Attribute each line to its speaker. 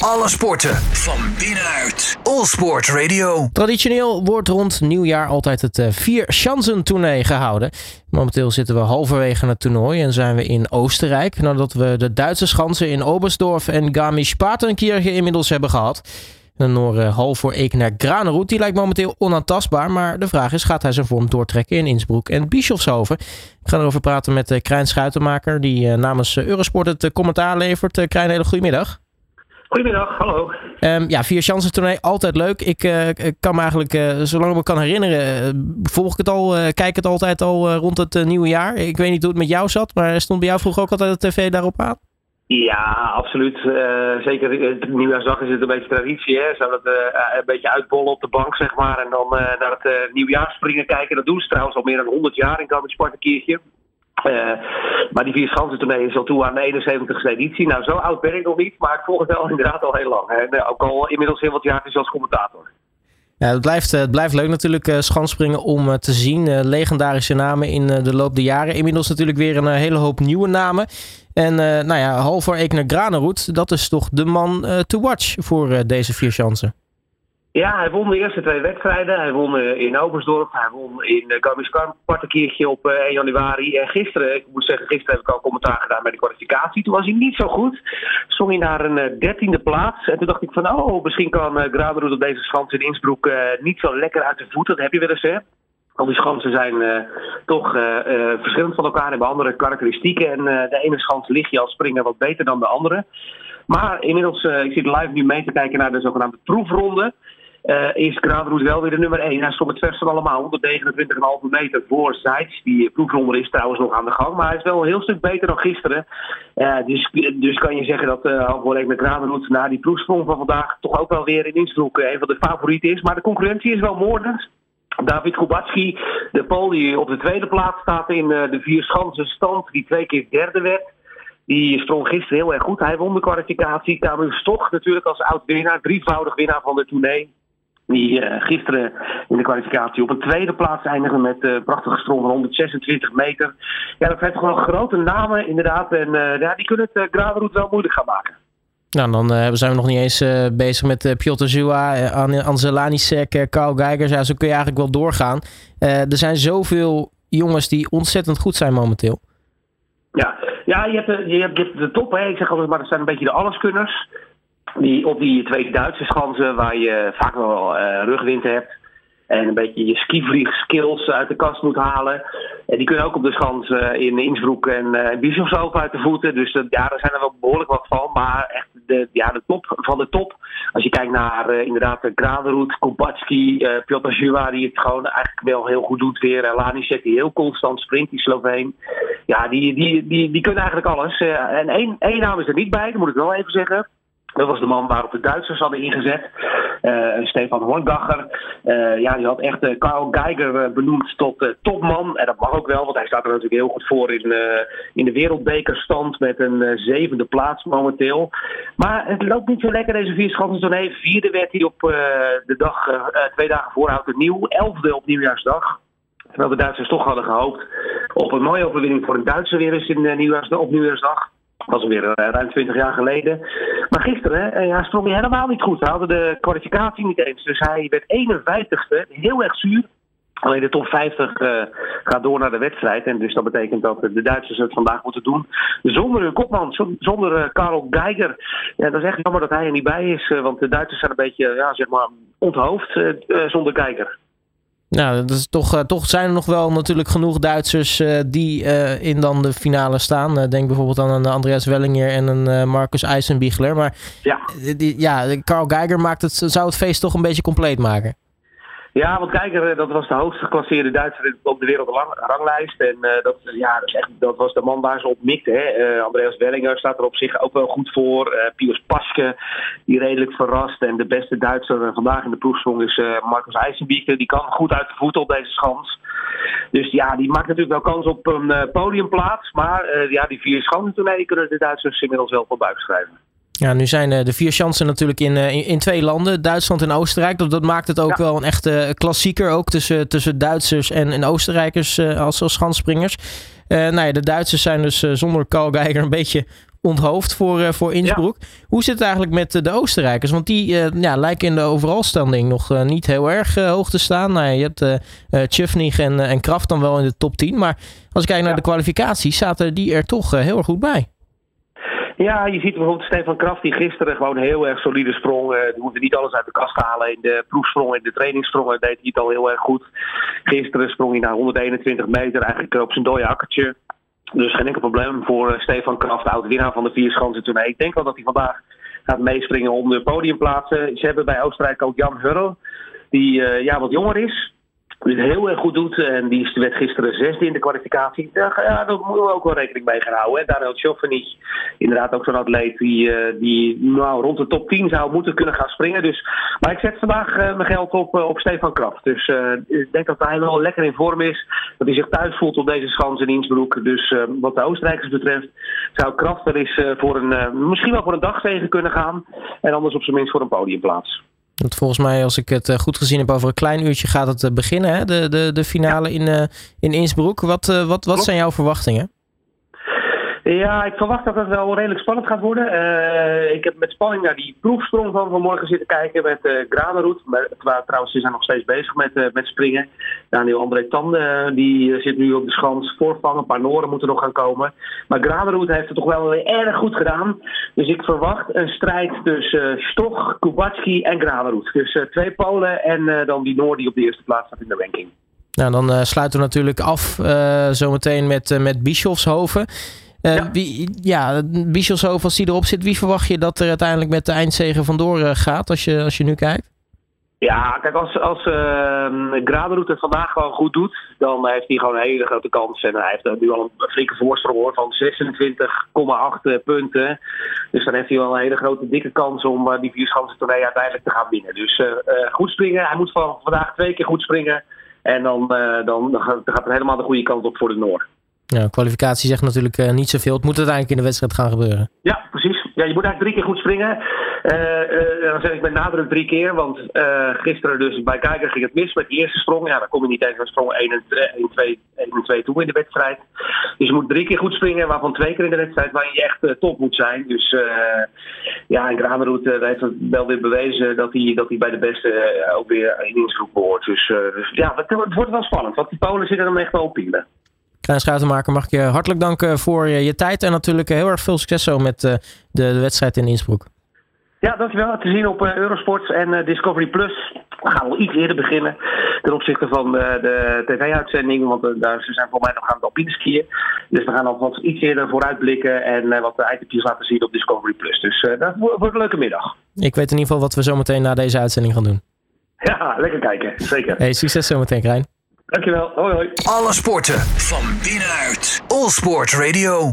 Speaker 1: Alle sporten van binnenuit. All Sport Radio.
Speaker 2: Traditioneel wordt rond nieuwjaar altijd het eh, Vier Schanzen toernooi gehouden. Momenteel zitten we halverwege het toernooi en zijn we in Oostenrijk. Nadat we de Duitse schansen in Oberstdorf en Garmisch-Partenkirchen inmiddels hebben gehad. De Noor hal voor Ekener Granerud, die lijkt momenteel onaantastbaar. Maar de vraag is, gaat hij zijn vorm doortrekken in Innsbruck en Bischofshoven? Ik ga erover praten met uh, Krijn Schuitenmaker, die namens Eurosport het commentaar levert. Krijn, hele goedemiddag.
Speaker 3: Goedemiddag, hallo.
Speaker 2: Um, ja, vier chances toernooi, altijd leuk. Ik uh, kan me eigenlijk, uh, zolang ik me kan herinneren, uh, volg ik het al, kijk het altijd al rond het nieuwe jaar. Ik weet niet hoe het met jou zat, maar stond bij jou vroeger ook altijd de tv daarop aan?
Speaker 3: Ja, absoluut. zeker nieuwjaarsdag is het een beetje traditie. Hè? Zou dat een beetje uitbollen op de bank, zeg maar. En dan naar het nieuwjaar springen kijken. Dat doen ze trouwens al meer dan 100 jaar in Kampen keertje. Uh, maar die vier schansen is al toe aan de 71ste editie. Nou, zo oud ben ik nog niet, maar ik volg het wel inderdaad al heel lang. En ook al inmiddels heel wat jaar als commentator.
Speaker 2: Ja, het, blijft, het blijft leuk natuurlijk, schanspringen, om te zien. Legendarische namen in de loop der jaren. Inmiddels natuurlijk weer een hele hoop nieuwe namen. En nou ja, Halvor Ekener Granerud, dat is toch de man to watch voor deze vier chansen.
Speaker 3: Ja, hij won de eerste twee wedstrijden. Hij won eh, in Obersdorf, hij won in uh, Garmisch keertje op 1 eh, januari. En gisteren, ik moet zeggen, gisteren heb ik al commentaar gedaan bij de kwalificatie. Toen was hij niet zo goed. Zong hij naar een dertiende plaats. En toen dacht ik van, oh, misschien kan Graderud op deze schans in Innsbruck niet zo lekker uit de voeten. Dat heb je wel eens, hè? Al die schansen zijn toch verschillend van elkaar, hebben andere karakteristieken. En de ene schans ligt je als springer wat beter dan de andere. Maar inmiddels, ik zit live nu mee te kijken naar de zogenaamde proefronde. Is Gravenroes wel weer de nummer 1. Hij stond het verst van allemaal, 129,5 meter voor Zijds. Die proefronde is trouwens nog aan de gang, maar hij is wel een heel stuk beter dan gisteren. Uh, dus, dus kan je zeggen dat uh, met Gravenroes na die proefsprong van vandaag toch ook wel weer in Innsbruck een van de favorieten is. Maar de concurrentie is wel moordend. David Kubatski, de Pool die op de tweede plaats staat in de vier schansen stand, die twee keer derde werd. Die sprong gisteren heel erg goed. Hij won de kwalificatie. Kamil Stoch natuurlijk als oud-winnaar, drievoudig winnaar van de tournee. Die uh, gisteren in de kwalificatie op een tweede plaats eindigde met een uh, prachtige sprong van 126 meter. Ja, dat zijn gewoon grote namen inderdaad. En uh, ja, die kunnen het uh, Gravenroet wel moeilijk gaan maken.
Speaker 2: Nou, dan zijn we nog niet eens bezig met Piotr Zua, Anzelani Sek, Carl Geigers. Ja, zo kun je eigenlijk wel doorgaan. er zijn zoveel jongens die ontzettend goed zijn momenteel.
Speaker 3: Ja, ja je, hebt de, je hebt de top. Hè. Ik zeg altijd maar, dat zijn een beetje de alleskunners die, op die twee Duitse schansen waar je vaak wel uh, rugwind hebt. En een beetje je skivlieg skills uit de kast moet halen. En die kunnen ook op de schans uh, in Innsbruck en uh, uit de voeten. Dus ja, daar zijn er wel behoorlijk wat van. Maar echt de, ja, de top van de top. Als je kijkt naar inderdaad Graderud, Kompatski, Piotr Jua, die het gewoon eigenlijk wel heel goed doet weer. Lanicek die heel constant sprint, die Sloveen. Ja, die, die, die, die kunnen eigenlijk alles. en één, één naam is er niet bij, dat moet ik wel even zeggen. Dat was de man waarop de Duitsers hadden ingezet. Uh, Stefan Horngacher. Uh, ja, die had echt uh, Karl Geiger benoemd tot topman. En dat mag ook wel, want hij staat er natuurlijk heel goed voor in, in de wereldbekerstand met een zevende plaats momenteel. Maar het loopt niet zo lekker deze vier schansen Vierde werd hij op de dag, twee dagen voor oud nieuw. Elfde op nieuwjaarsdag. Terwijl de Duitsers toch hadden gehoopt op een mooie overwinning voor een Duitser weer eens in, nieuwjaarsdag, op nieuwjaarsdag. Was weer uh, ruim 20 jaar geleden. Maar gisteren uh, ja, sprong hij helemaal niet goed. Hij had de kwalificatie niet eens. Dus hij werd 51ste. Heel erg zuur. Alleen de top 50 uh, gaat door naar de wedstrijd. En dus dat betekent dat de Duitsers het vandaag moeten doen. Zonder hun kopman, zonder uh, Karel Geiger. Ja, dat is echt jammer dat hij er niet bij is. Want de Duitsers zijn een beetje ja, zeg maar onthoofd zonder Geiger.
Speaker 2: Nou, dat is toch, uh, toch zijn er nog wel natuurlijk genoeg Duitsers uh, die uh, in dan de finale staan. denk bijvoorbeeld aan een Andreas Wellinger en een Marcus Eisenbichler. Maar ja, die, ja Carl Geiger maakt het, zou het feest toch een beetje compleet maken.
Speaker 3: Ja, want Kijker, dat was de hoogst geclasseerde Duitser op de wereldranglijst. En uh, dat, ja, dat, was de man waar ze op mikte. Uh, Andreas Wellinger staat er op zich ook wel goed voor. Uh, Pius Paske, die redelijk verrast. En de beste Duitser vandaag in de proefsprong is Marcus Eisenbieke. Die kan goed uit de voeten op deze schans. Dus ja, die maakt natuurlijk wel kans op een podiumplaats. Maar ja, die vier schansen kunnen de Duitsers inmiddels wel voor buik schrijven.
Speaker 2: Ja, nu zijn eh, de vier chansen natuurlijk in, eh, in, in, twee landen, Duitsland en Oostenrijk. Dat, dat maakt het ook wel een echte klassieker, ook tussen, tussen Duitsers en, en Oostenrijkers uh, als, als schanspringers. nou ja, de Duitsers zijn dus zonder Karl Geiger een beetje onthoofd voor, voor Innsbruck. Hoe zit het eigenlijk met de Oostenrijkers? Want die ja, lijken in de overalstanding nog niet heel erg hoog te staan. Nou, je hebt uh, en, en Kraft dan wel in de top 10. Maar als ik kijk naar de kwalificaties, zaten die er toch heel erg goed bij.
Speaker 3: Ja, je ziet bijvoorbeeld Stefan Kraft die gisteren gewoon heel erg solide sprong. Uh, die hoefde niet alles uit de kast halen. In de proefsprong en de trainingssprongen deed hij het al heel erg goed. Gisteren sprong hij naar 121 meter, eigenlijk op zijn dode akkertje. Dus geen enkel probleem voor Stefan Kraft, oud-winnaar van de vier schansen tournee. Ik denk wel dat hij vandaag gaat meespringen om de podiumplaatsen. Ze hebben bij Oostenrijk ook Jan Hurl, die ja, wat jonger is. Die het heel erg goed doet. En die werd gisteren zesde in de kwalificatie. Ja, daar moeten we ook wel rekening mee gaan houden. En Daniel Tjoffenich, inderdaad ook zo'n atleet die, uh, die nou, rond de top 10 zou moeten kunnen gaan springen. Dus, maar ik zet vandaag uh, mijn geld op, uh, op Stefan Kraft. Dus ik denk dat hij wel lekker in vorm is. Dat hij zich thuis voelt op deze schans in Innsbruck. Dus wat de Oostenrijkers betreft zou Kraft er eens voor een, misschien wel voor een dag tegen kunnen gaan. En anders op zijn minst voor een podiumplaats.
Speaker 2: Want volgens mij, als ik het eh, goed gezien heb, over een klein uurtje gaat het eh, beginnen, hè? De, de, de finale in, uh, in Innsbruck. Wat, wat, wat zijn jouw verwachtingen?
Speaker 3: Ja, ik verwacht dat het wel redelijk spannend gaat worden. Uh, ik heb met spanning naar die proefsprong van vanmorgen zitten kijken met uh, Granerhoed. Waar, trouwens, ze zijn nog steeds bezig met, uh, met springen. Daniel André Tande, die zit nu op de schans voorvang. Een paar Noren moeten nog gaan komen. Maar Granerhoed heeft het toch wel weer erg goed gedaan. Dus ik verwacht een strijd tussen Stoch, Kubacki en Granerhoed. Dus twee Polen en dan die Noor die op de eerste plaats staat in de ranking.
Speaker 2: Nou, dan sluiten we natuurlijk af zometeen met, met Bischofshoven. Uh, ja. Wie, ja, als die erop zit, wie verwacht je dat er uiteindelijk met de eindzegen vandoor uh, gaat als je, als je nu kijkt?
Speaker 3: Ja, kijk, als, als uh, Graderhoed het vandaag gewoon goed doet, dan heeft hij gewoon een hele grote kans. En hij heeft nu al een flinke voorsprong hoor, van 26,8 punten. Dus dan heeft hij wel een hele grote dikke kans om uh, die vierschansen tournee uiteindelijk te gaan winnen. Dus uh, goed springen, hij moet van vandaag twee keer goed springen. En dan, dan, dan gaat er helemaal de goede kant op voor de Noord.
Speaker 2: Ja, kwalificatie zegt natuurlijk uh, niet zoveel. Het moet uiteindelijk in de wedstrijd gaan gebeuren.
Speaker 3: Ja, precies. Ja, je moet eigenlijk drie keer goed springen. Uh, uh, dan zeg ik met nadruk drie keer, want gisteren dus bij Kijker ging het mis met die eerste sprong. Ja, dan kom je niet tegen een sprong 1 en 2, 1 en 2 toe in de wedstrijd. Dus je moet drie keer goed springen, waarvan twee keer in de wedstrijd waar je echt top moet zijn. Dus ja, en Gramerhoed heeft het wel weer bewezen dat hij, dat hij bij de beste ook weer in Innsbruck behoort. Dus, dus ja, het, het, wordt wel spannend, want die Polen zitten er echt wel op pielen.
Speaker 2: Krijn Schuitenmaker, mag ik je hartelijk danken voor je tijd. En natuurlijk heel erg veel succes zo met de, de wedstrijd in Innsbruck.
Speaker 3: Ja, dankjewel. Te zien op Eurosport en Discovery Plus. We gaan wel iets eerder beginnen ten opzichte van de, de tv-uitzending. Want daar, ze zijn voor mij nog aan het alpine skiën. Dus we gaan alvast iets eerder vooruitblikken en wat de laten zien op Discovery Plus. Dus dat wordt een leuke middag.
Speaker 2: Ik weet in ieder geval wat we zometeen na deze uitzending gaan doen.
Speaker 3: Ja, lekker kijken. Zeker.
Speaker 2: Hey, succes zometeen, Krijn.
Speaker 3: Dankjewel. Hoi hoi.
Speaker 1: Alle sporten van binnenuit. All Sport Radio.